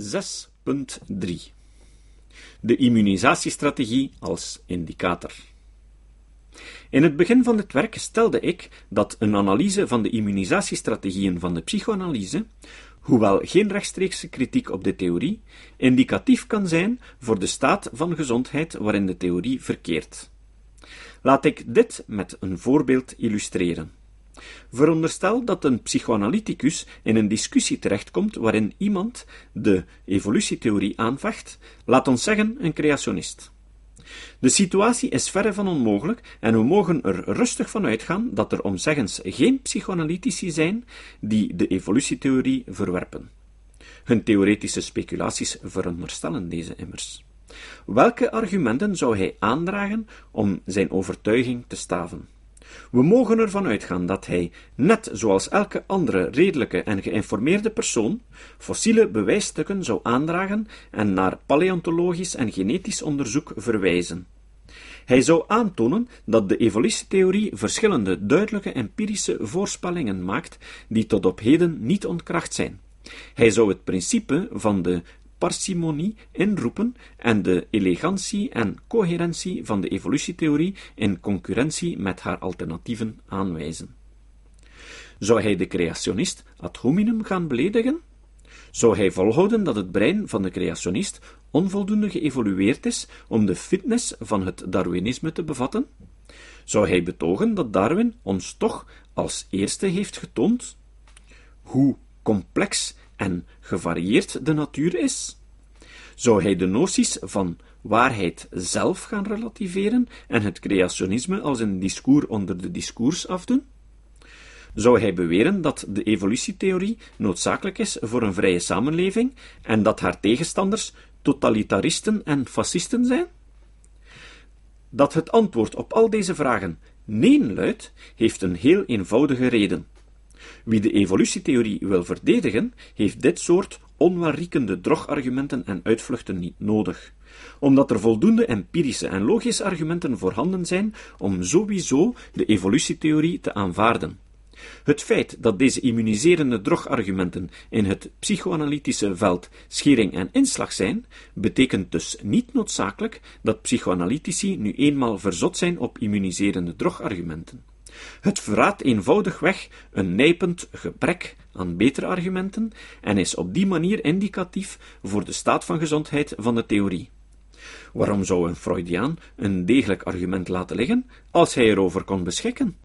6.3 De immunisatiestrategie als indicator. In het begin van dit werk stelde ik dat een analyse van de immunisatiestrategieën van de psychoanalyse, hoewel geen rechtstreekse kritiek op de theorie, indicatief kan zijn voor de staat van gezondheid waarin de theorie verkeert. Laat ik dit met een voorbeeld illustreren. Veronderstel dat een psychoanalyticus in een discussie terechtkomt waarin iemand de evolutietheorie aanvecht, laat ons zeggen een creationist. De situatie is verre van onmogelijk en we mogen er rustig van uitgaan dat er omzeggens geen psychoanalytici zijn die de evolutietheorie verwerpen. Hun theoretische speculaties veronderstellen deze immers. Welke argumenten zou hij aandragen om zijn overtuiging te staven? We mogen ervan uitgaan dat hij, net zoals elke andere redelijke en geïnformeerde persoon, fossiele bewijsstukken zou aandragen en naar paleontologisch en genetisch onderzoek verwijzen. Hij zou aantonen dat de evolutietheorie verschillende duidelijke empirische voorspellingen maakt die tot op heden niet ontkracht zijn. Hij zou het principe van de parsimonie inroepen en de elegantie en coherentie van de evolutietheorie in concurrentie met haar alternatieven aanwijzen. Zou hij de creationist ad hominem gaan beledigen? Zou hij volhouden dat het brein van de creationist onvoldoende geëvolueerd is om de fitness van het Darwinisme te bevatten? Zou hij betogen dat Darwin ons toch als eerste heeft getoond hoe complex en gevarieerd de natuur is? Zou hij de noties van waarheid zelf gaan relativeren en het creationisme als een discours onder de discours afdoen? Zou hij beweren dat de evolutietheorie noodzakelijk is voor een vrije samenleving en dat haar tegenstanders totalitaristen en fascisten zijn? Dat het antwoord op al deze vragen nee luidt, heeft een heel eenvoudige reden. Wie de evolutietheorie wil verdedigen, heeft dit soort onwelriekende drogargumenten en uitvluchten niet nodig, omdat er voldoende empirische en logische argumenten voorhanden zijn om sowieso de evolutietheorie te aanvaarden. Het feit dat deze immuniserende drogargumenten in het psychoanalytische veld schering en inslag zijn, betekent dus niet noodzakelijk dat psychoanalytici nu eenmaal verzot zijn op immuniserende drogargumenten. Het verraadt eenvoudigweg een nijpend gebrek aan betere argumenten en is op die manier indicatief voor de staat van gezondheid van de theorie. Waarom zou een Freudiaan een degelijk argument laten liggen als hij erover kon beschikken?